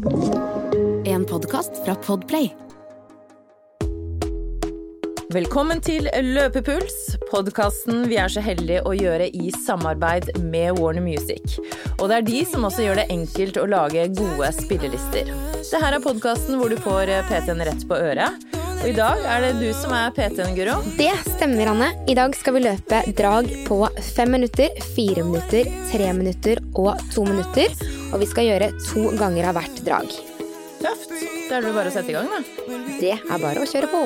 En podkast fra Podplay. Velkommen til Løpepuls, podkasten vi er så heldige å gjøre i samarbeid med Warner Music. Og det er de som også gjør det enkelt å lage gode spillelister. Det her er podkasten hvor du får PT-en rett på øret. Og i dag er det du som er PT-en, Guro. Det stemmer, Anne. I dag skal vi løpe drag på fem minutter, fire minutter, tre minutter og to minutter. Og vi skal gjøre to ganger av hvert drag. Tøft. Da er det bare å sette i gang, da. Det er bare å kjøre på.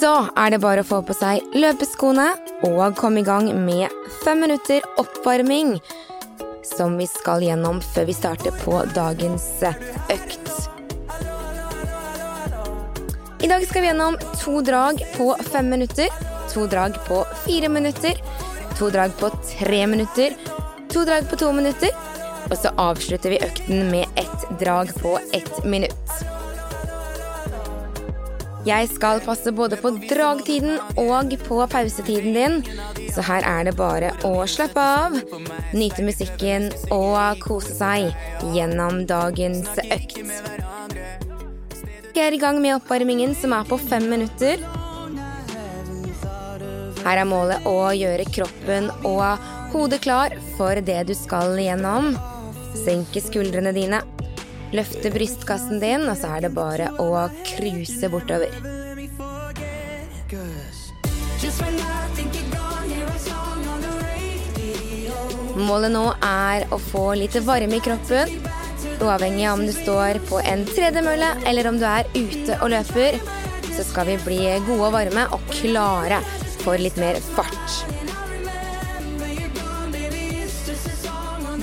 Så er det bare å få på seg løpeskoene og komme i gang med fem minutter oppvarming. Som vi skal gjennom før vi starter på dagens økt. I dag skal vi gjennom to drag på fem minutter, to drag på fire minutter, to drag på tre minutter, to drag på to minutter, og så avslutter vi økten med ett drag på ett minutt. Jeg skal passe både på dragtiden og på pausetiden din, så her er det bare å slappe av, nyte musikken og kose seg gjennom dagens økt. Vi er i gang med oppvarmingen, som er på fem minutter. Her er målet å gjøre kroppen og hodet klar for det du skal gjennom. Senke skuldrene dine. Løfte brystkassen din, og så er det bare å cruise bortover. Målet nå er å få litt varme i kroppen. Uavhengig av om du står på en tredemølle eller om du er ute og løper, så skal vi bli gode og varme og klare for litt mer fart.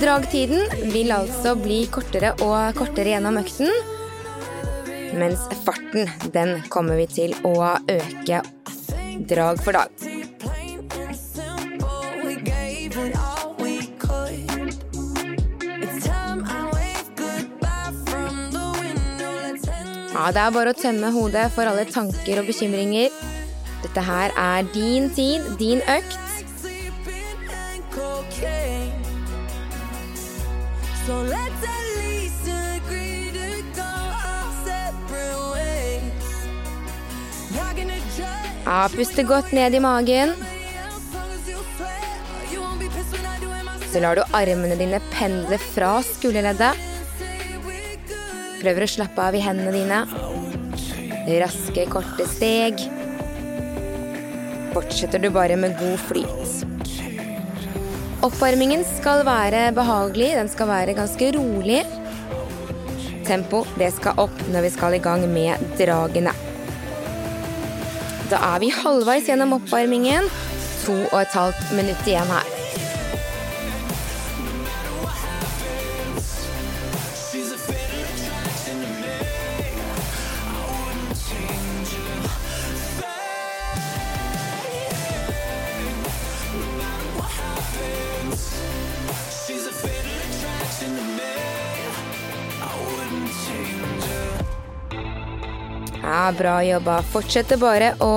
Dragtiden vil altså bli kortere og kortere gjennom økten. Mens farten, den kommer vi til å øke drag for dag. Ja, det er bare å tømme hodet for alle tanker og bekymringer. Dette her er din tid, din økt. Ja, puste godt ned i magen. Så lar du armene dine pendle fra skulderleddet. Prøver å slappe av i hendene dine. Raske, korte steg. Fortsetter du bare med god flyt. Oppvarmingen skal være behagelig, den skal være ganske rolig. Tempo det skal opp når vi skal i gang med dragene. Da er vi halvveis gjennom oppvarmingen. To og et halvt minutt igjen her. Bra jobba. Fortsett bare å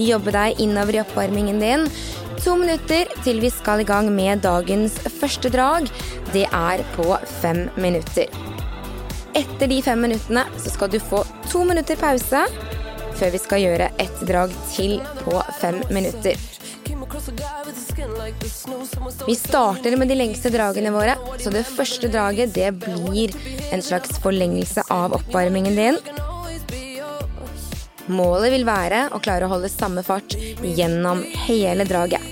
jobbe deg innover i oppvarmingen din. To minutter til vi skal i gang med dagens første drag. Det er på fem minutter. Etter de fem minuttene så skal du få to minutter pause før vi skal gjøre ett drag til på fem minutter. Vi starter med de lengste dragene våre, så det første draget det blir en slags forlengelse av oppvarmingen din. Målet vil være å klare å holde samme fart gjennom hele draget.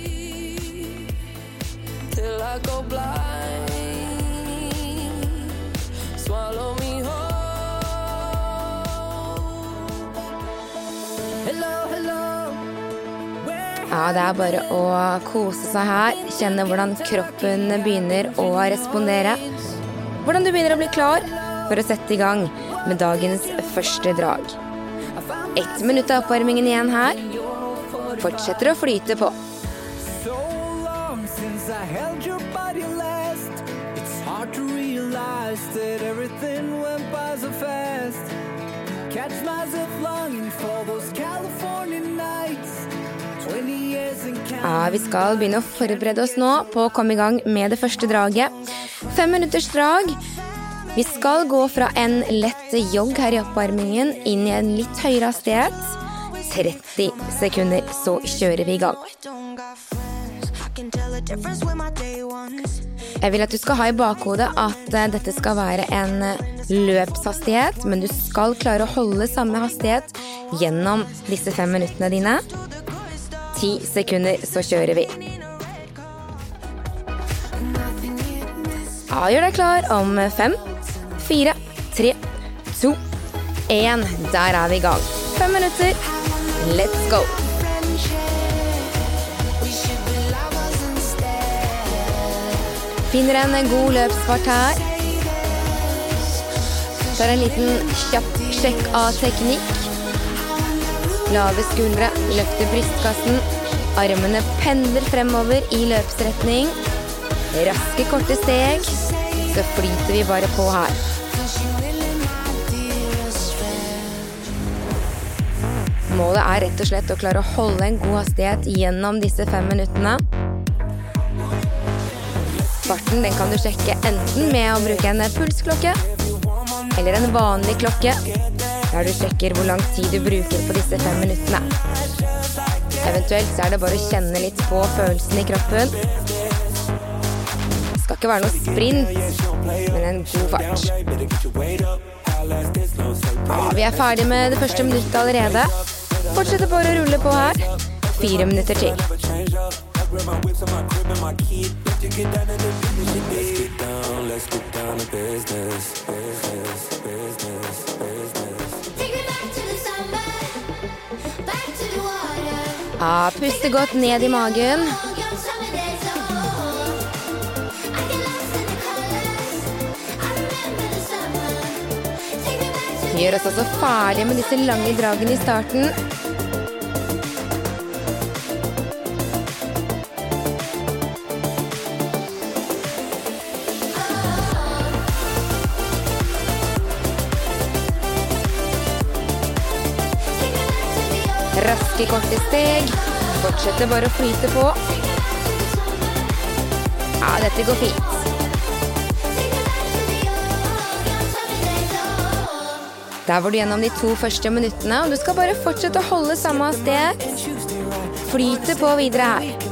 Ja, det er bare å kose seg her. Kjenne hvordan kroppen begynner å respondere. Hvordan du begynner å bli klar for å sette i gang med dagens første drag. Ett minutt av oppvarmingen igjen her. Fortsetter å flyte på. Catch myself longing for those California nights. Ja, Vi skal begynne å forberede oss nå på å komme i gang med det første draget. Fem minutters drag. Vi skal gå fra en lett jogg her i oppvarmingen inn i en litt høyere hastighet. 30 sekunder, så kjører vi i gang. Jeg vil at du skal ha i bakhodet at eh, dette skal være en løpshastighet, men du skal klare å holde samme hastighet gjennom disse fem minuttene dine. Ti sekunder, så kjører vi. Ja, gjør deg klar om fem, fire, tre, to, én. Der er vi i gang. Fem minutter. Let's go. Finner en god løpsfart her. Tar en liten kjapp sjekk av teknikk. Lave skuldre, løfter brystkassen. Armene pendler fremover i løpsretning. Raske, korte steg. Så flyter vi bare på her. Målet er rett og slett å klare å holde en god hastighet gjennom disse fem minuttene. Farten den kan du sjekke enten med å bruke en pulsklokke eller en vanlig klokke, der du sjekker hvor lang tid du bruker på disse fem minuttene. Eventuelt så er det bare å kjenne litt på følelsen i kroppen. Skal ikke være noe sprint, men en god fart. Ja, vi er ferdig med det første minuttet allerede. Fortsetter bare å rulle på her. Fire minutter til. Ja, puste godt ned i magen. Gjør oss altså ferdige med disse lange dragene i starten. Raske, korte steg. Fortsetter bare å flyte på. Ja, dette går fint. Der var du gjennom de to første minuttene, og du skal bare fortsette å holde samme sted. Flyte på videre her.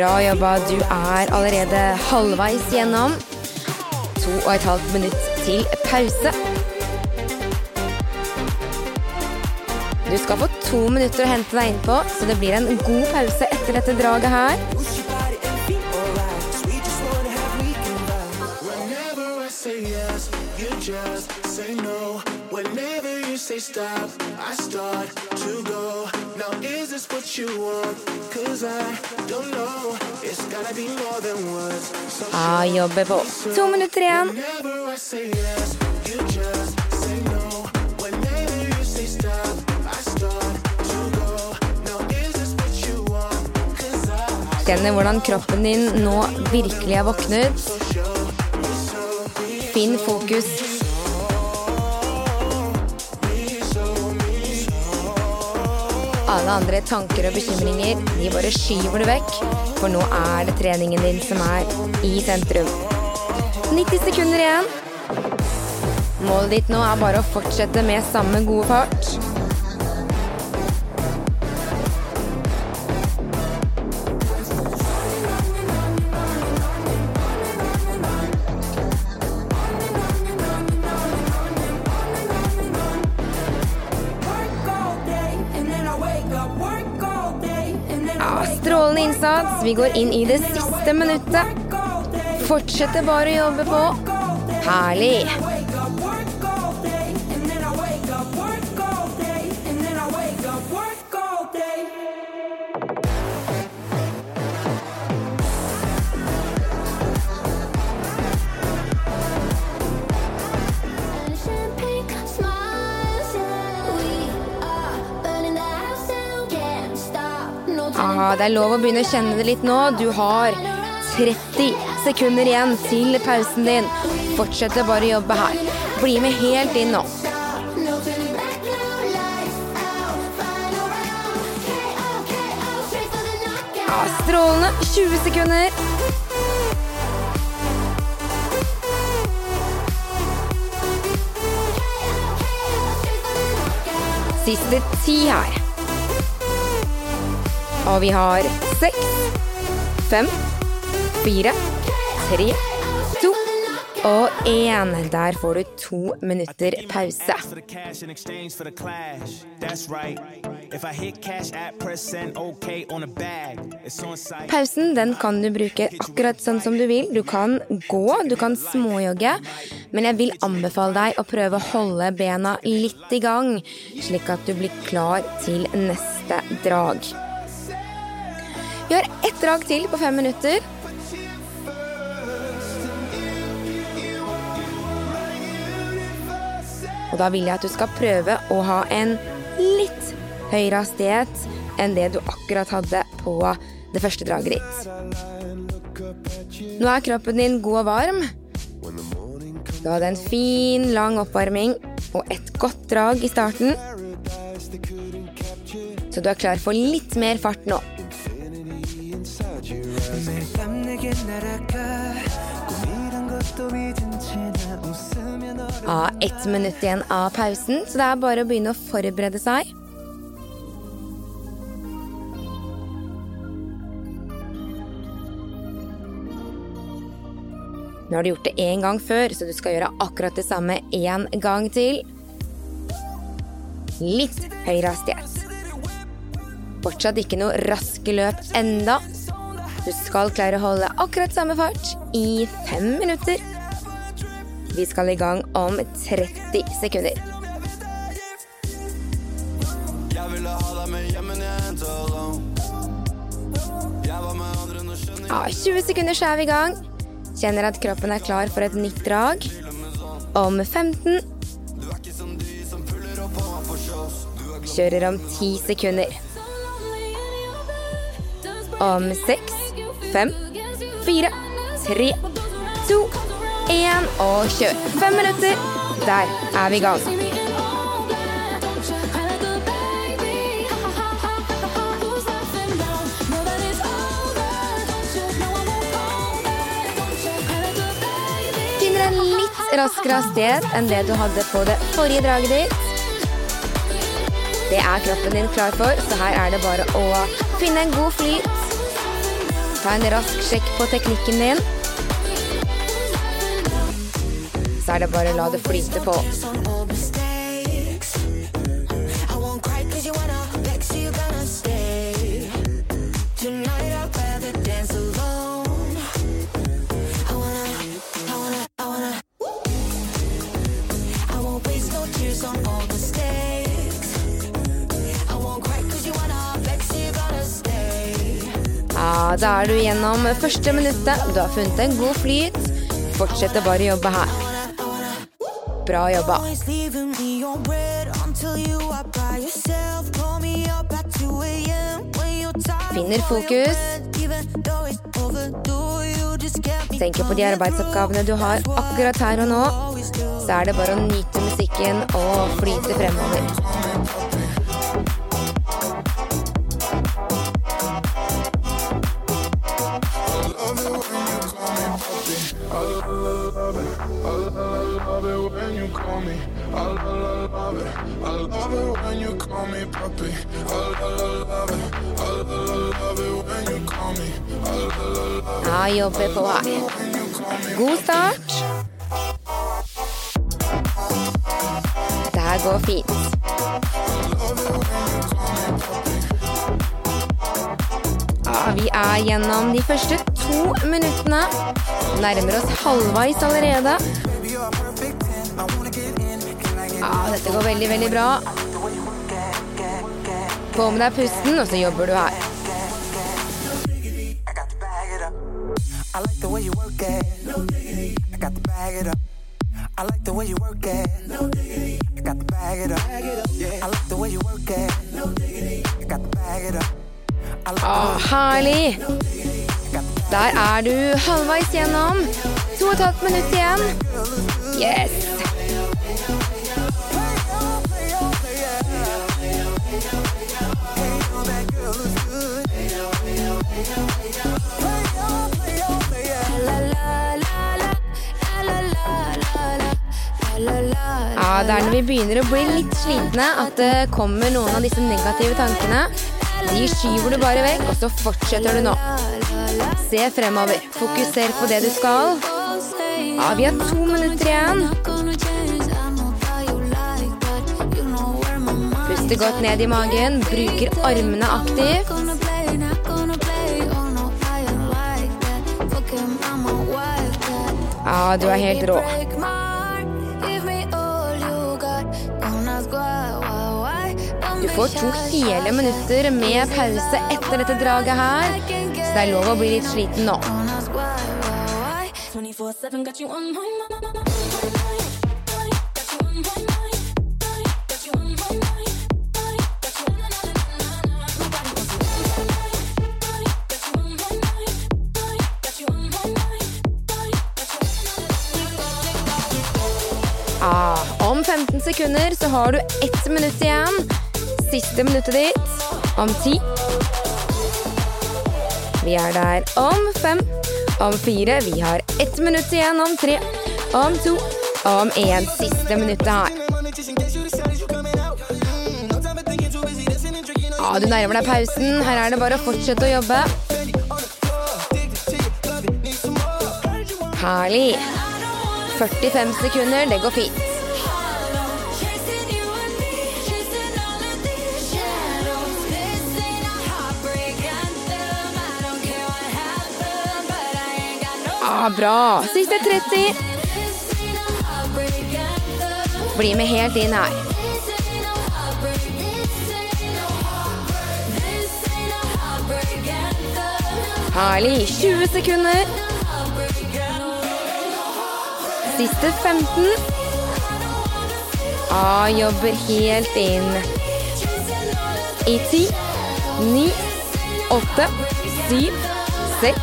Bra jobba. Du er allerede halvveis gjennom. To og et halvt minutt til pause. Du skal få to minutter å hente deg innpå, så det blir en god pause etter dette draget her. Say no whenever you say stop, I start to go. Is this what you want? Cause I don't know. It's gotta be more than words. So ah, jobber på. To minutter igjen. Whenever I say yes, you just say no. Whenever you say stop, I start to go. Now is this what you want? Cause I Kjenner hvordan kroppen din nå virkelig er våknet. Finn fokus Alle andre tanker og bekymringer, de bare skyver du vekk. For nå er det treningen din som er i sentrum. 90 sekunder igjen. Målet ditt nå er bare å fortsette med samme gode fart. Strålende. Vi går inn i det siste minuttet. Fortsetter bare å jobbe på. Herlig. Det er lov å begynne å kjenne det litt nå. Du har 30 sekunder igjen til pausen din. Fortsett å bare jobbe her. Bli med helt inn nå. Ja, strålende. 20 sekunder. Siste ti her. Og vi har seks, fem, fire, tre, to og én. Der får du to minutter pause. Pausen den kan du bruke akkurat sånn som du vil. Du kan gå, du kan småjogge. Men jeg vil anbefale deg å prøve å holde bena litt i gang, slik at du blir klar til neste drag. Har ett drag til på fem minutter. Og da vil jeg at du skal prøve å ha en litt høyere hastighet enn det du akkurat hadde på det første draget ditt. Nå er kroppen din god og varm. Du hadde en fin, lang oppvarming og et godt drag i starten. Så du er klar for litt mer fart nå. Ja, ett minutt igjen av pausen, så det er bare å begynne å forberede seg. Nå har du gjort det én gang før, så du skal gjøre akkurat det samme én gang til. Litt høyere hastighet. Fortsatt ikke noe raske løp enda. Du skal klare å holde akkurat samme fart i fem minutter. Vi skal i gang om 30 sekunder. Ja, 20 sekunder så er vi i gang. Kjenner at kroppen er klar for et nytt drag. Om 15 Kjører om 10 sekunder. Om 6, 5, 4, 3, 2, 1 og kjør. Fem minutter. Der er vi i gang. Finner en litt raskere sted enn det du hadde på det forrige draget ditt. Det er kroppen din klar for, så her er det bare å finne en god flyt. Ta en rask sjekk på teknikken din. Så er det bare å la det flyte på. Ja, da er du gjennom første minuttet. Du har funnet en god flyt. Fortsett å bare jobbe her. Bra jobba. always leaving me on red until you are by yourself. Call me up at 2 a.m. when you're tired. Finner fokus. Tenker på de arbeidsoppgavene du har akkurat her og nå. Så er det bare å nyte musikken og flyte fremover. You call me. I love, love it. I love it when you call me puppy. I love, love it. I love it when you call me. I love, love Ja, jobber på her. God start. Det her går fint. Ja, vi er gjennom de første to minuttene. Nærmer oss halvveis allerede. Ja, dette går veldig, veldig bra. Få med deg pusten, og så jobber du her. I got to bag it up. I like the way you work it. I got to bag it up. I like the way you work it. I got to bag it up. I like the way you work it. I got to bag it up. I herlig! Der er du halvveis gjennom. To og et halvt minutt igjen. Yes! Det er når vi begynner å bli litt slitne at det kommer noen av disse negative tankene. De skyver du bare vekk, og så fortsetter du nå. Se fremover. Fokuser på det du skal. Ja, vi har to minutter igjen. Puste godt ned i magen. Bruker armene aktivt. Ja, du er helt rå. Får to hele minutter med pause etter dette draget her, så det er lov å bli litt sliten nå. 24-7 got you on my mind. Got you on my mind. Got you on my mind. Got you on my mind. Nobody wants to Got you on my mind. Ah, om 15 sekunder så har du ett minutt igjen. Siste minuttet ditt om ti. Vi er der om fem, om fire. Vi har ett minutt igjen om tre, om to, om én. Siste minuttet her. Ja, du nærmer deg pausen. Her er det bare å fortsette å jobbe. Herlig. 45 sekunder, det går fint. Ja, bra. Siste 30. This ain't a heartbreak anthem. Bli med helt inn her. Herlig. 20 sekunder. Siste 15. Ja, jobber helt inn. I 10, 9, 8, 7, 6,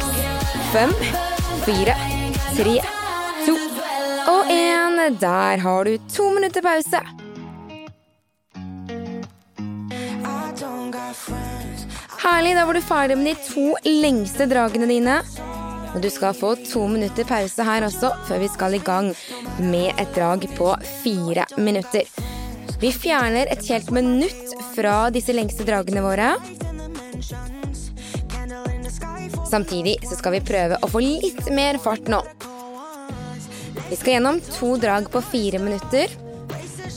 5, 4, 3, 2 og én. Der har du to minutter pause. Herlig, da var du ferdig med de to lengste dragene dine. Og du skal få to minutter pause her også, før vi skal i gang med et drag på fire minutter. Vi fjerner et helt minutt fra disse lengste dragene våre. Samtidig så skal vi prøve å få litt mer fart nå. Vi skal gjennom to drag på fire minutter.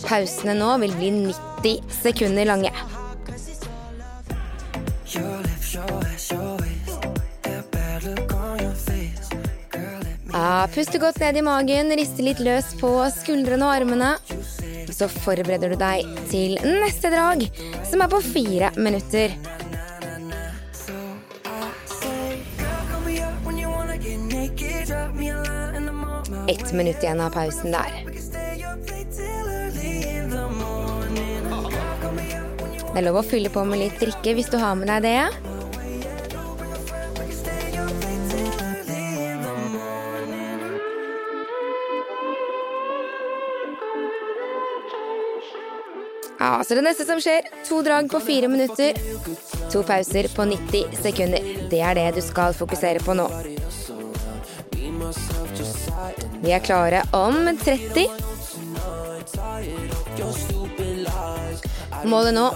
Pausene nå vil bli 90 sekunder lange. Ja, puste godt ned i magen, riste litt løs på skuldrene og armene. Så forbereder du deg til neste drag, som er på fire minutter. Ett minutt igjen av pausen der. Det er lov å fylle på med litt drikke hvis du har med deg det. Ja, så det neste som skjer, to drag på fire minutter. To pauser på 90 sekunder. Det er det du skal fokusere på nå. Vi er klare om 30. Målet nå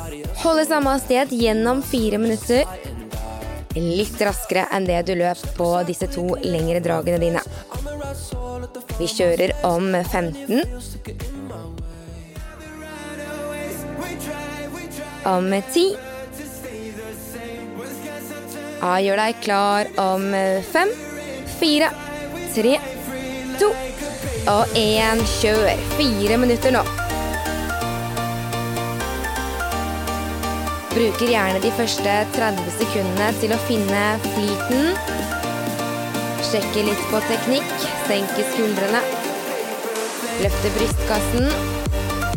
holde samme hastighet gjennom fire minutter. Litt raskere enn det du løp på disse to lengre dragene dine. Vi kjører om 15. Om 10. Ja, gjør deg klar om 5, 4, 3, 2 og én. Kjør. Fire minutter nå. Bruker gjerne de første 30 sekundene til å finne flyten. Sjekker litt på teknikk. Senker skuldrene. Løfter brystkassen.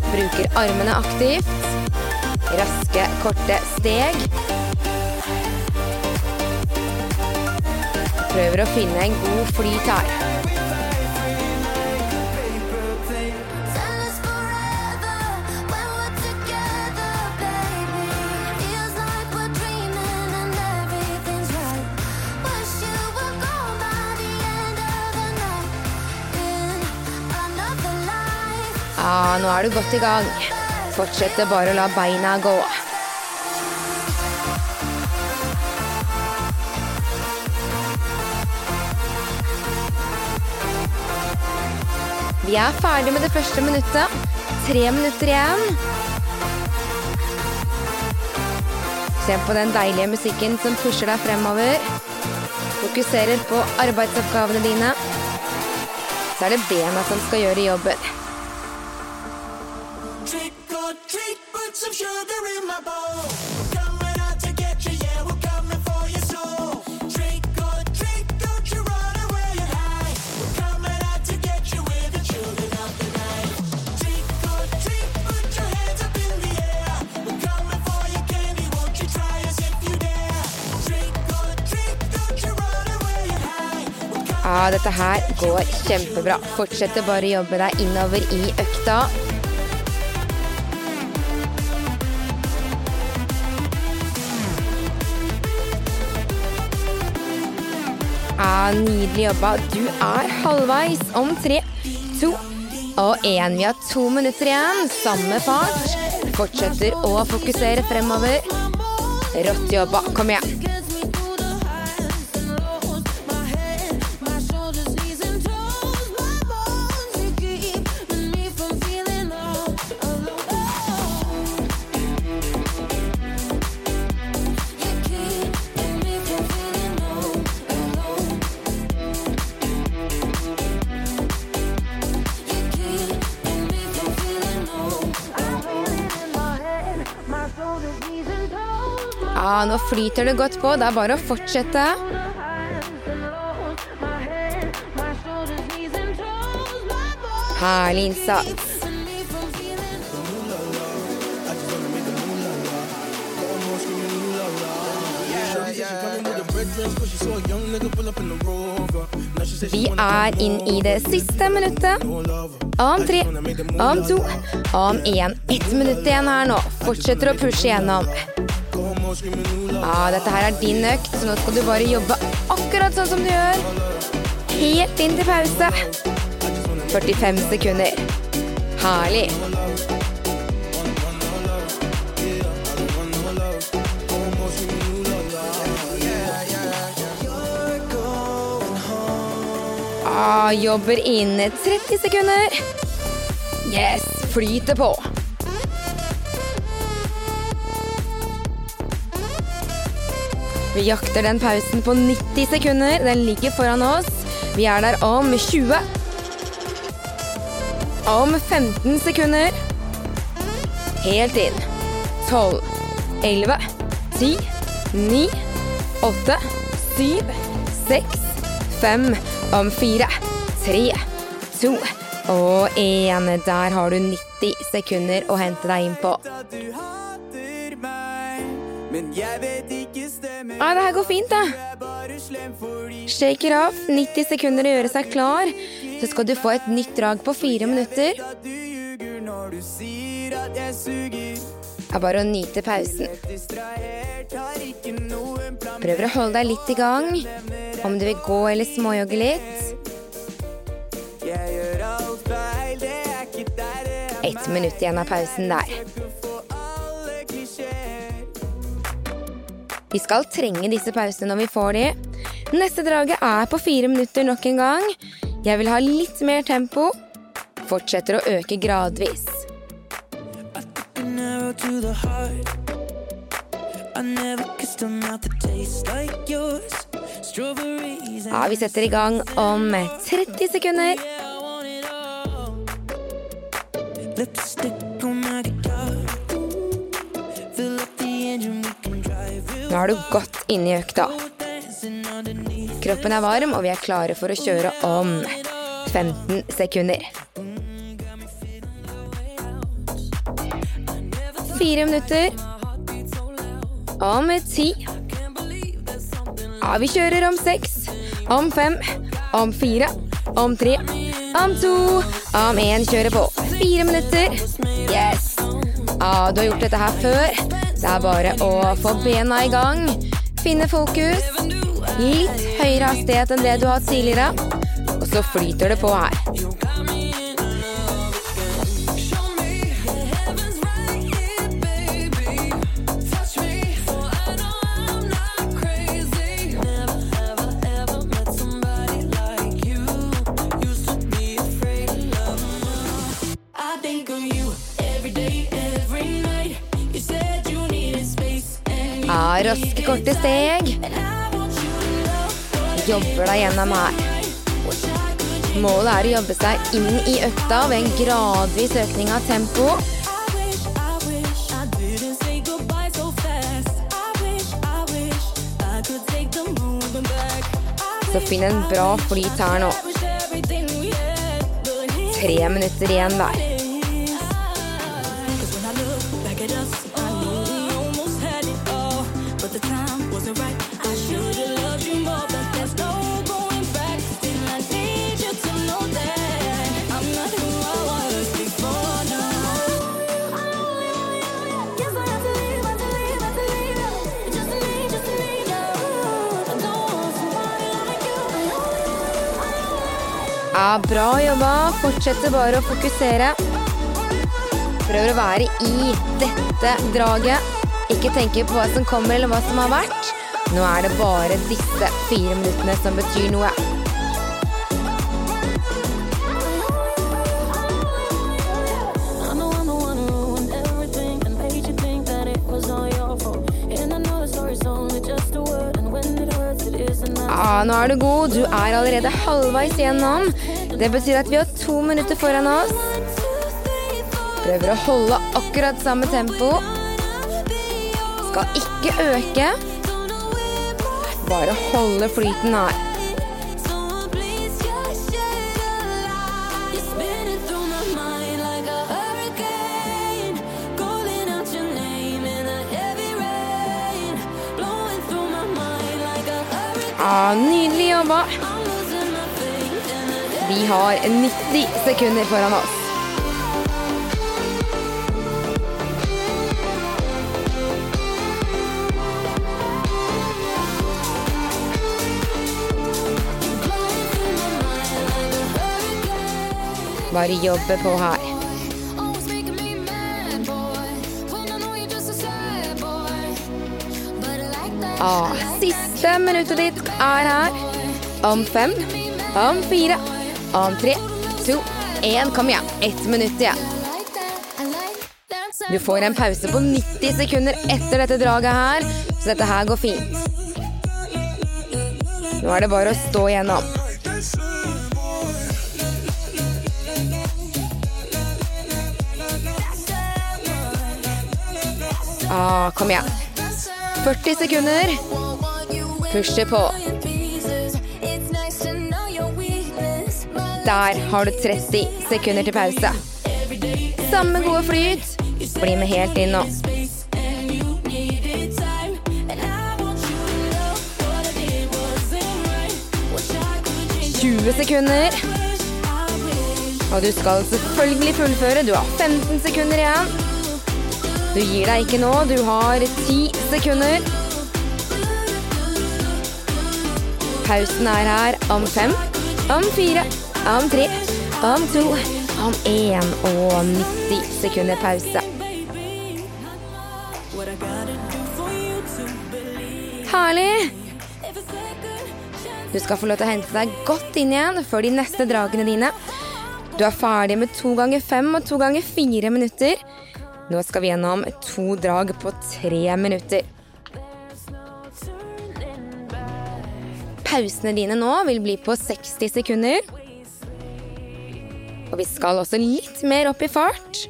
Bruker armene aktivt. Raske, korte steg. Prøver å finne en god flyt her. Nå er du godt i gang. Fortsette bare å la beina gå. Vi er ferdig med det første minuttet. Tre minutter igjen. Se på den deilige musikken som pusher deg fremover. Fokuserer på arbeidsoppgavene dine. Så er det bena som skal gjøre jobben. Dette her går kjempebra. Fortsett å bare jobbe deg innover i økta. Ja, nydelig jobba. Du er halvveis om tre, to og én. Vi har to minutter igjen. Samme fart. Fortsetter å fokusere fremover. Rått jobba. Kom igjen. Flyter det godt på. Det er bare å fortsette. Herlig innsats. Vi er inn i det siste minuttet. Om tre, om to, om én. Ett minutt igjen her nå. Fortsetter å pushe gjennom. Ja, dette her er din økt, så nå skal du bare jobbe akkurat sånn som du gjør. Helt inn til pause. 45 sekunder. Herlig. Ah, jobber inn 30 sekunder. Yes, flyter på. Vi jakter den pausen på 90 sekunder. Den ligger foran oss. Vi er der om 20. Om 15 sekunder. Helt inn. 12, 11, 10, 9, 8, 7, 6, 5. Om 4, 3, 2 og 1. Der har du 90 sekunder å hente deg inn på. du hater meg, men jeg vet ikke. Ja, det her går fint, da. Du er bare slem fordi Shake it off. 90 sekunder å gjøre seg klar. Så skal du få et nytt drag på fire minutter. Det er bare å nyte pausen. Prøver å holde deg litt i gang. Om du vil gå eller småjogge litt. Ett minutt igjen av pausen der. Vi skal trenge disse pausene når vi får de. Neste draget er på fire minutter nok en gang. Jeg vil ha litt mer tempo. Fortsetter å øke gradvis. Ja, vi setter i gang om 30 sekunder. Lipstick Nå er du godt inne i økta. Kroppen er varm, og vi er klare for å kjøre om 15 sekunder. Fire minutter. Om ti. Ja, vi kjører om seks, om fem, om fire, om tre, om to, om én. Kjører på. Fire minutter. Yes. Ja, du har gjort dette her før. Det er bare å få bena i gang. Finne fokus. Litt høyere hastighet enn det du har hatt tidligere. Og så flyter det på her. Raske, korte steg. Jobber deg gjennom her. Målet er å jobbe seg inn i økta ved en gradvis økning av tempo. Så finn en bra flyt her nå. Tre minutter igjen der. Bra jobba. Fortsetter bare å fokusere. Prøver å være i dette draget. Ikke tenke på hva som kommer eller hva som har vært. Nå er det bare disse fire minuttene som betyr noe. Ja, nå er du god. Du er allerede halvveis gjennom. Det betyr at vi har to minutter foran oss. Prøver å holde akkurat samme tempo. Skal ikke øke. Bare holde flyten her. Ah, nydelig jobba. Vi har 90 sekunder foran oss. Bare jobbe på her. Ah, siste minuttet ditt er her. Om fem, om fire, om tre, to, én. Kom igjen. Ett minutt igjen. Du får en pause på 90 sekunder etter dette draget her, så dette her går fint. Nå er det bare å stå igjennom. Ah, kom igjen. 40 sekunder. Pusher på. Der har du 30 sekunder til pause. Samme gode flyt. Bli med helt inn nå. space and you needed time. And I want you to know what I did wasn't right. Wish I could change 20 sekunder. Og du skal selvfølgelig fullføre. Du har 15 sekunder igjen. Du gir deg ikke nå. Du har 10 sekunder. Pausen er her om fem, om fire, om tre, om to, om én og 90 sekunder pause. Herlig! Du skal få lov til å hente deg godt inn igjen før de neste dragene dine. Du er ferdig med to ganger fem og to ganger fire minutter. Nå skal vi gjennom to drag på tre minutter. Pausene dine nå vil bli på 60 sekunder. Og vi skal også litt mer opp i fart.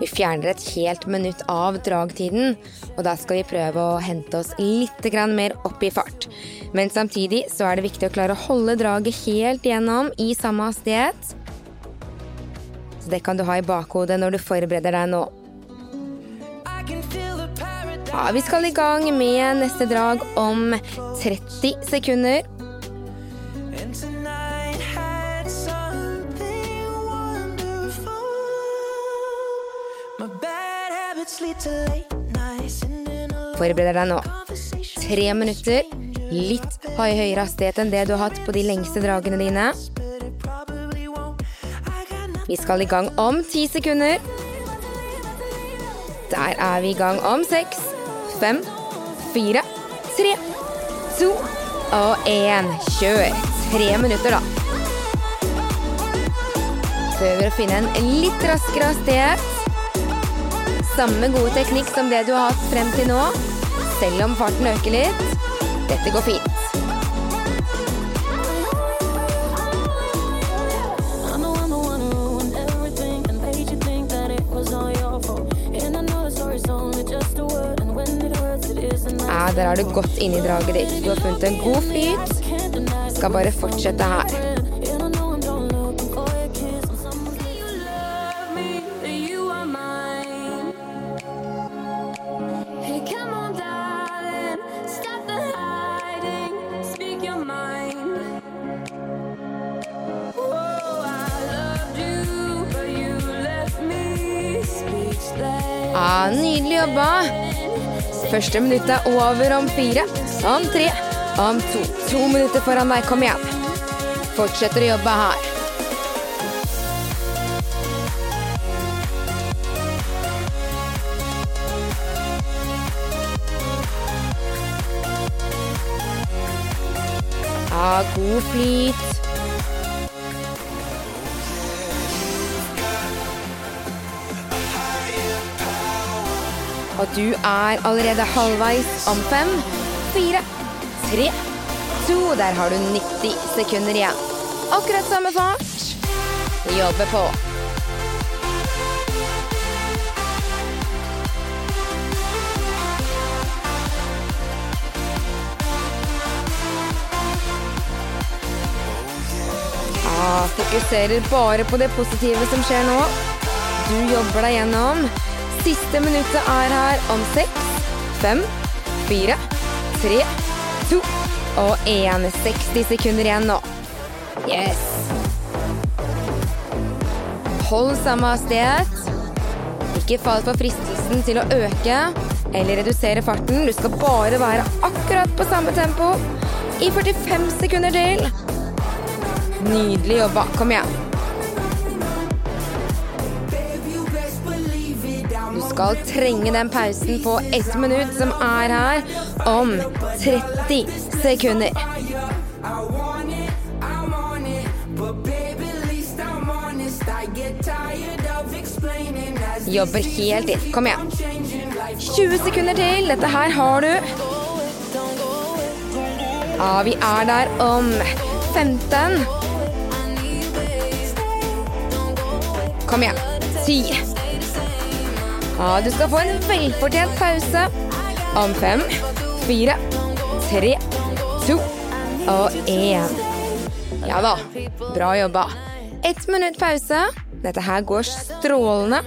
Vi fjerner et helt minutt av dragtiden, og da skal vi prøve å hente oss litt mer opp i fart. Men samtidig så er det viktig å klare å holde draget helt gjennom i samme hastighet. Så det kan du ha i bakhodet når du forbereder deg nå. Ja, vi skal i gang med neste drag om 30 sekunder. And tonight had something wonderful. My bad habits lead to late nights and then a Forbered deg nå. Tre minutter. Litt høy høyere hastighet enn det du har hatt på de lengste dragene dine. Vi skal i gang om ti sekunder. Der er vi i gang om seks, fem, fire, tre, to og én. Kjør. Tre minutter, da. Prøver å finne en litt raskere hastighet. Samme gode teknikk som det du har hatt frem til nå, selv om farten øker litt. Dette går fint. Der er du godt inn i draget ditt. Du har funnet en god flyt. Skal bare fortsette her. Ja, Nydelig jobba. Første minutt er over om fire, om tre, om to. To minutter foran deg. Kom igjen. Fortsetter å jobbe her. Ja, god flyt. Og du er allerede halvveis om fem, fire, tre, to. Der har du 90 sekunder igjen. Akkurat samme fart. Jobbe på. Ja, fokuserer bare på det positive som skjer nå. Du jobber deg gjennom. Siste minuttet er her om seks, fem, fire, tre, to og én. 60 sekunder igjen nå. Yes. Hold samme hastighet. Ikke fall for fristelsen til å øke eller redusere farten. Du skal bare være akkurat på samme tempo i 45 sekunder til. Nydelig jobba. Kom igjen. Skal trenge den pausen på ett minutt som er her, om 30 sekunder. Jobber helt inn. Kom igjen. 20 sekunder til. Dette her har du. Ja, vi er der om 15. Kom igjen. 10. Ja, du skal få en velfortjent pause. Om fem, fire, tre, to og én. Ja da. Bra jobba. Ett minutt pause. Dette her går strålende.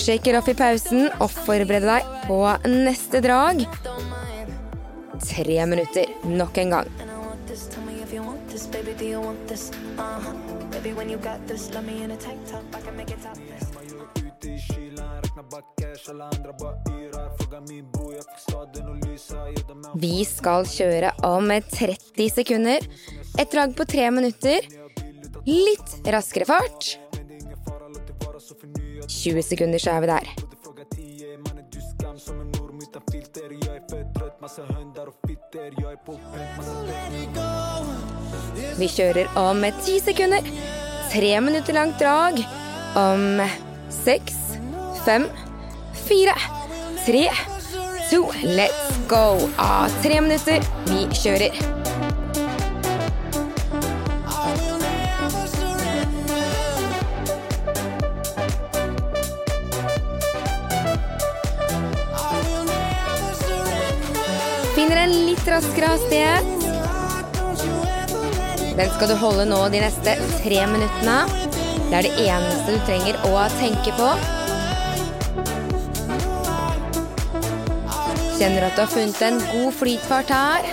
Shaker off i pausen og forbered deg på neste drag. Tre minutter nok en gang. Baby. When you got this, love me in a tank top. I can make it topless. Ute i kylan, räkna backers, alle andre bare Fråga min bro, jeg fikk staden att lysa Vi skal kjøre om 30 sekunder. Et drag på tre minutter. Litt raskere fart. 20 sekunder, så er vi der. som en orm filter fitter Jag är på Vi kjører om ti sekunder. Tre minutter langt drag. Om seks, fem, fire, tre, to. Let's go! Ah, tre minutter. Vi kjører. Finner en litt raskere hastighet. Den skal du holde nå de neste tre minuttene. Det er det eneste du trenger å tenke på. Kjenner du at du har funnet en god flytfart her?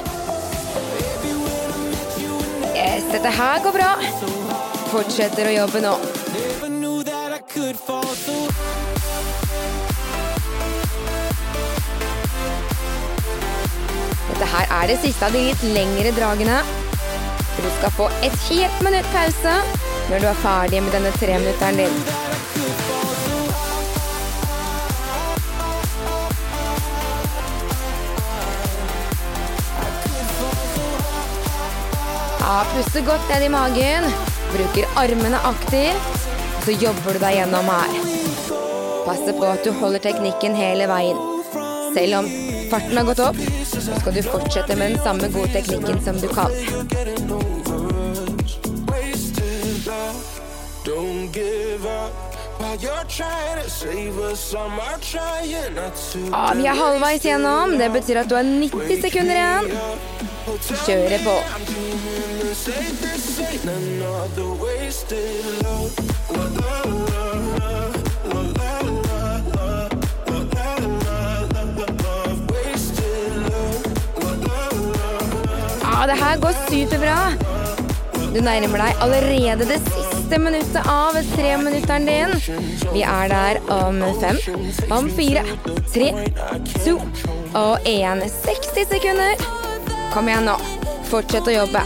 Yes, dette her går bra. Fortsetter å jobbe nå. Dette her er det siste av de litt lengre dragene. Du skal få et helt minutt pause når du er ferdig med denne treminutteren din. Ja, puste godt ned i magen. Bruker armene aktivt. Så jobber du deg gjennom her. Passe på at du holder teknikken hele veien. Selv om farten har gått opp, så skal du fortsette med den samme gode teknikken som du kan. Don't give up. While you're trying to save us, I'm trying not to. Ja, vi er halvveis gjennom. Det betyr at du har 90 sekunder igjen. Kjøre på. Ja, det her går superbra. Du nærmer deg allerede det siste minuttet av treminutteren din. Vi er der om fem, om fire, tre, to og én. 60 sekunder. Kom igjen nå. Fortsett å jobbe.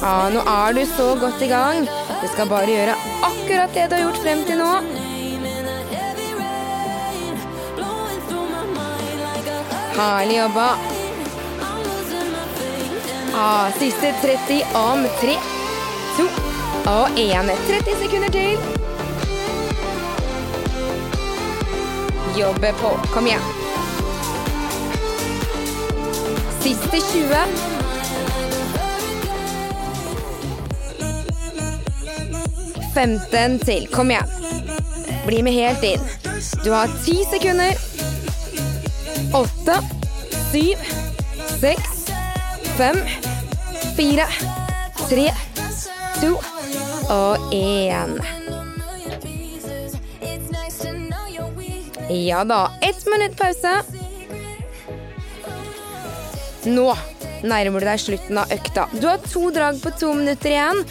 Ja, nå er du så godt i gang. Du skal bare gjøre akkurat det du har gjort frem til nå. Herlig jobba. Ah, siste 30 om 3, 2 og 1. 30 sekunder til. Jobbe på. Kom igjen. Siste 20. Femten til. Kom igjen. Bli med helt inn. Du har ti sekunder. Åtte, syv, seks, fem, fire, tre, to og én. Ja da. Ett minutt pause. Nå nærmer du deg slutten av økta. Du har to drag på to minutter igjen,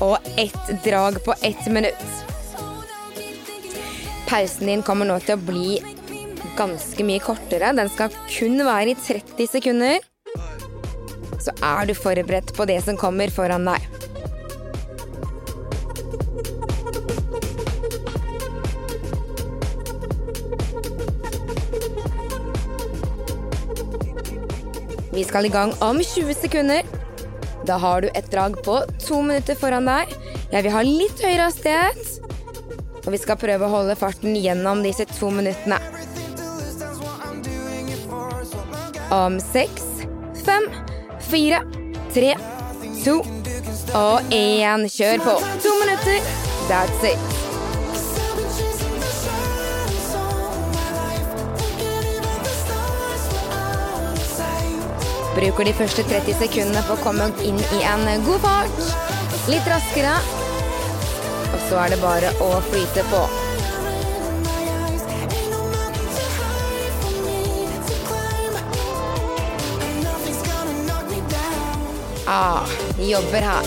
og ett drag på ett minutt. Pausen din kommer nå til å bli ganske mye kortere. Den skal kun være i 30 sekunder. Så er du forberedt på det som kommer foran deg. Vi skal i gang om 20 sekunder. Da har du et drag på to minutter foran deg. Jeg vil ha litt høyere hastighet. Og vi skal prøve å holde farten gjennom disse to minuttene. Om seks, fem, fire, tre, to og én. Kjør på. To minutter. That's it. Bruker de første 30 sekundene på å komme inn i en god fart. Litt raskere. Og så er det bare å flyte på. Ah, jobber her.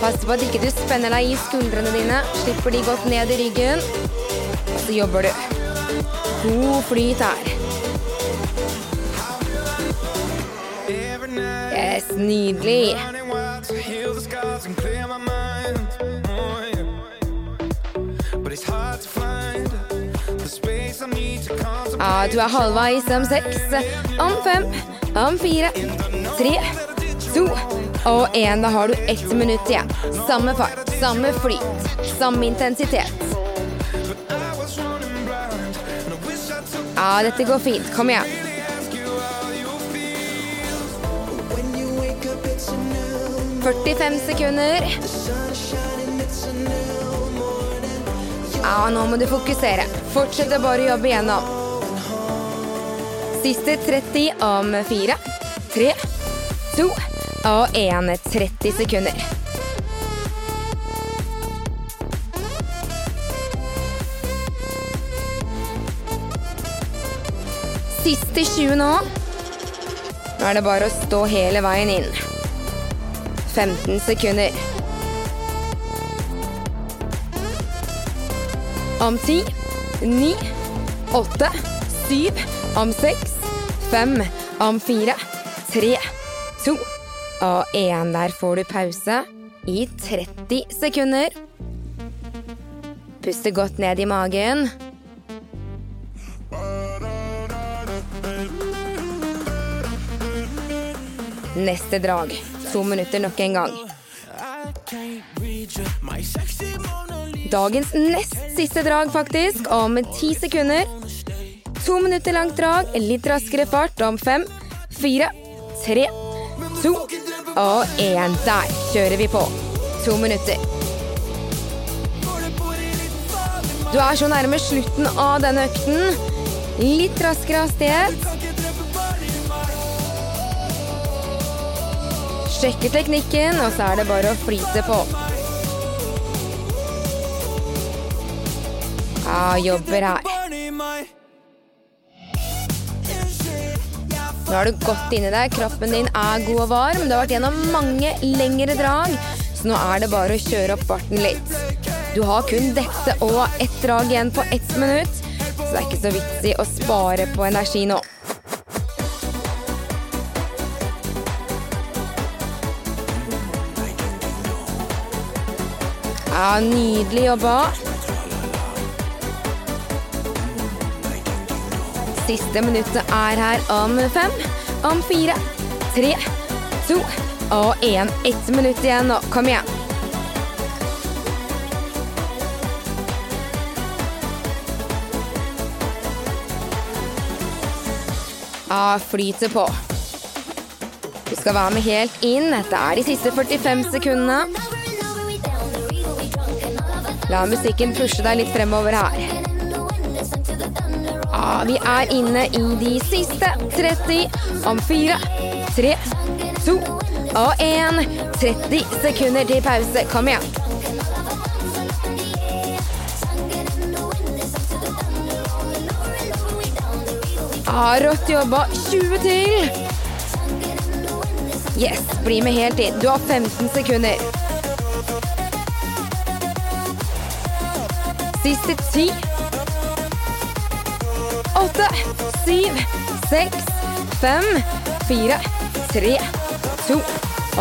Pass på at ikke du spenner deg i skuldrene dine. Slipper de godt ned i ryggen. Så jobber du. God flyt her. Yes, nydelig. Ja, du er halvveis om seks, om fem, om fire, tre, to og én. Da har du ett minutt igjen. Samme fart, samme flyt, samme intensitet. Ja, dette går fint. Kom igjen. 45 sekunder. Ja, nå må du fokusere. Fortsett å bare jobbe igjennom. Siste 30 om fire, tre, to og 1 30 sekunder. Siste 20 nå. Nå er det bare å stå hele veien inn. 15 sekunder. Om 10, 9, 8, 7, om 6, 5, om 4, 3, 2 og én. Der får du pause i 30 sekunder. Puste godt ned i magen. Neste drag. To minutter nok en gang. Dagens nest siste drag, faktisk, om ti sekunder. To minutter langt drag, litt raskere fart om fem, fire, tre, to og én. Der kjører vi på. To minutter. Du er så nærme slutten av denne økten. Litt raskere hastighet. Sjekker teknikken, og så er det bare å flyte på. Ja, jobber her. Nå har du godt inni deg, kroppen din er god og varm. Du har vært gjennom mange lengre drag, så nå er det bare å kjøre opp farten litt. Du har kun dette og ett drag igjen på ett minutt, så det er ikke så vits i å spare på energi nå. Ja, nydelig jobba. Siste minuttet er her om fem, om fire, tre, to og én. Ett minutt igjen nå. Kom igjen. Ja, flyter på. Du skal være med helt inn. Dette er de siste 45 sekundene. La musikken pushe deg litt fremover her. Vi er inne i de siste 30 om fire, tre, to og én. 30 sekunder til pause. Kom igjen. Ja, rått jobba. 20 til. Yes, bli med helt inn. Du har 15 sekunder. Siste ti. Åtte, syv, seks, fem, fire, tre, to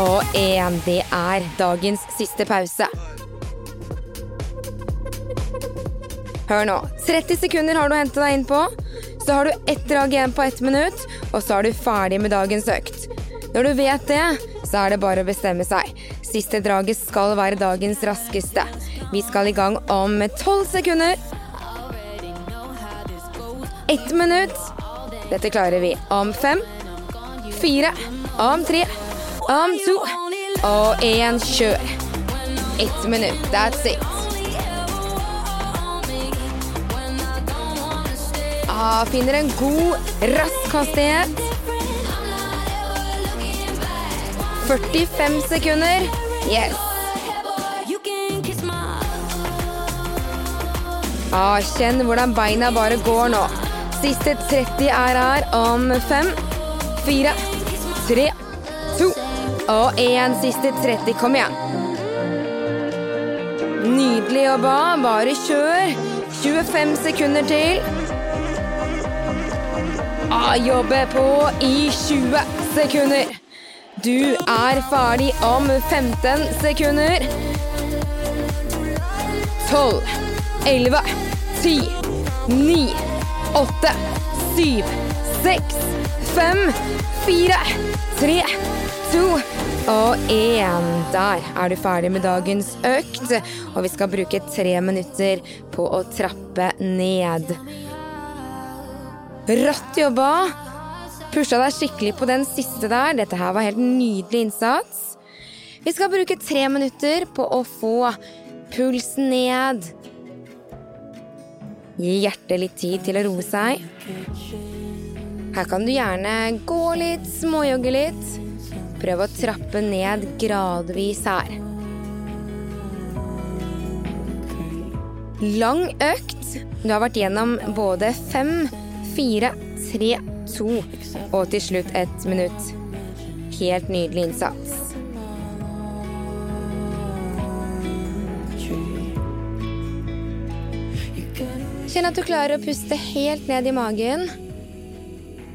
og én. Det er dagens siste pause. Hør nå. 30 sekunder har du å hente deg inn på. Så har du ett drag igjen på ett minutt, og så er du ferdig med dagens økt. Når du vet det, så er det bare å bestemme seg. Siste draget skal være dagens raskeste. Vi skal i gang om tolv sekunder. Ett minutt. Dette klarer vi om fem, fire, om tre, om to og én. Kjør. Ett minutt. That's it. Ah, finner en god, rask hastighet. 45 sekunder. Yes. Ah, kjenn hvordan beina bare går nå. Siste 30 er her om 5, 4, 3, 2 og én Siste 30. Kom igjen. Nydelig jobba. Bare kjør. 25 sekunder til. Ah, jobbe på i 20 sekunder. Du er ferdig om 15 sekunder. 12, 11, 10, 9, 8, 7, 6, 5, 4, 3, 2 og én. Der er du ferdig med dagens økt, og vi skal bruke tre minutter på å trappe ned. Rått jobba! Pusha deg skikkelig på den siste der. Dette her var helt nydelig innsats. Vi skal bruke tre minutter på å få pulsen ned. Gi hjertet litt tid til å roe seg. Her kan du gjerne gå litt, småjogge litt. prøv å trappe ned gradvis her. Lang økt. Du har vært gjennom både fem, fire, tre, to og til slutt ett minutt. Helt nydelig innsats. Kjenn at du klarer å puste helt ned i magen.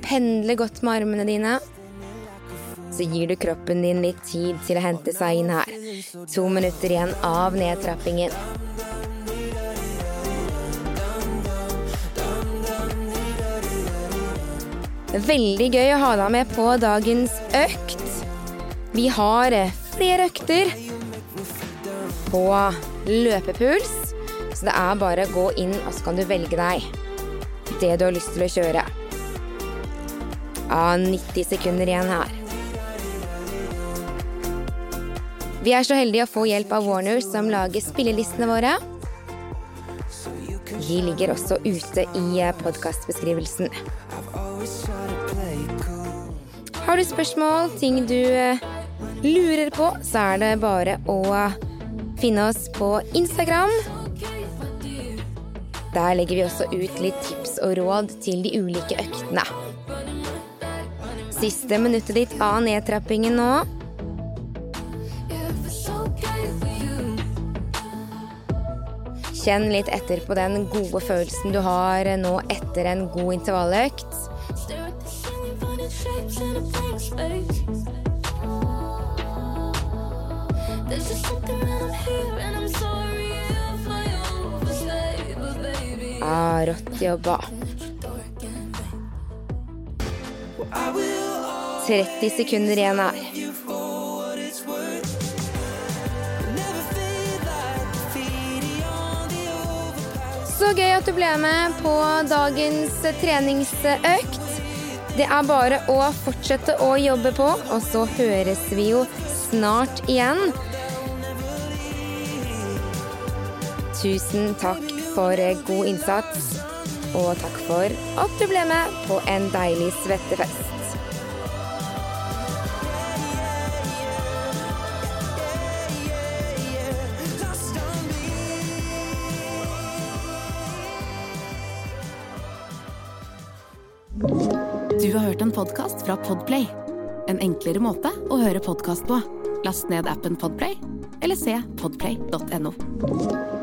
Pendle godt med armene dine. Så gir du kroppen din litt tid til å hente seg inn her. To minutter igjen av nedtrappingen. Veldig gøy å ha deg med på dagens økt. Vi har eh, flere økter på løpepuls, så det er bare å gå inn og så kan du velge deg det du har lyst til å kjøre. Av 90 sekunder igjen her. Vi er så heldige å få hjelp av Warner, som lager spillelistene våre. De ligger også ute i podkastbeskrivelsen. Har du spørsmål, ting du eh, lurer på, så er det bare å finne oss på Instagram. Der legger vi også ut litt tips og råd til de ulike øktene. Siste minuttet ditt av nedtrappingen nå. Kjenn litt etter på den gode følelsen du har nå etter en god intervalløkt. There's just something I'm here and I'm sorry baby. Ah, rått jobba. 30 sekunder igjen her. Så gøy at du ble med på dagens treningsøkt. Det er bare å fortsette å jobbe på, og så høres vi jo snart igjen. Tusen takk for god innsats, og takk for at du ble med på en deilig svettefest. Du har hørt en podkast fra Podplay. En enklere måte å høre podkast på. Last ned appen Podplay, eller se podplay.no.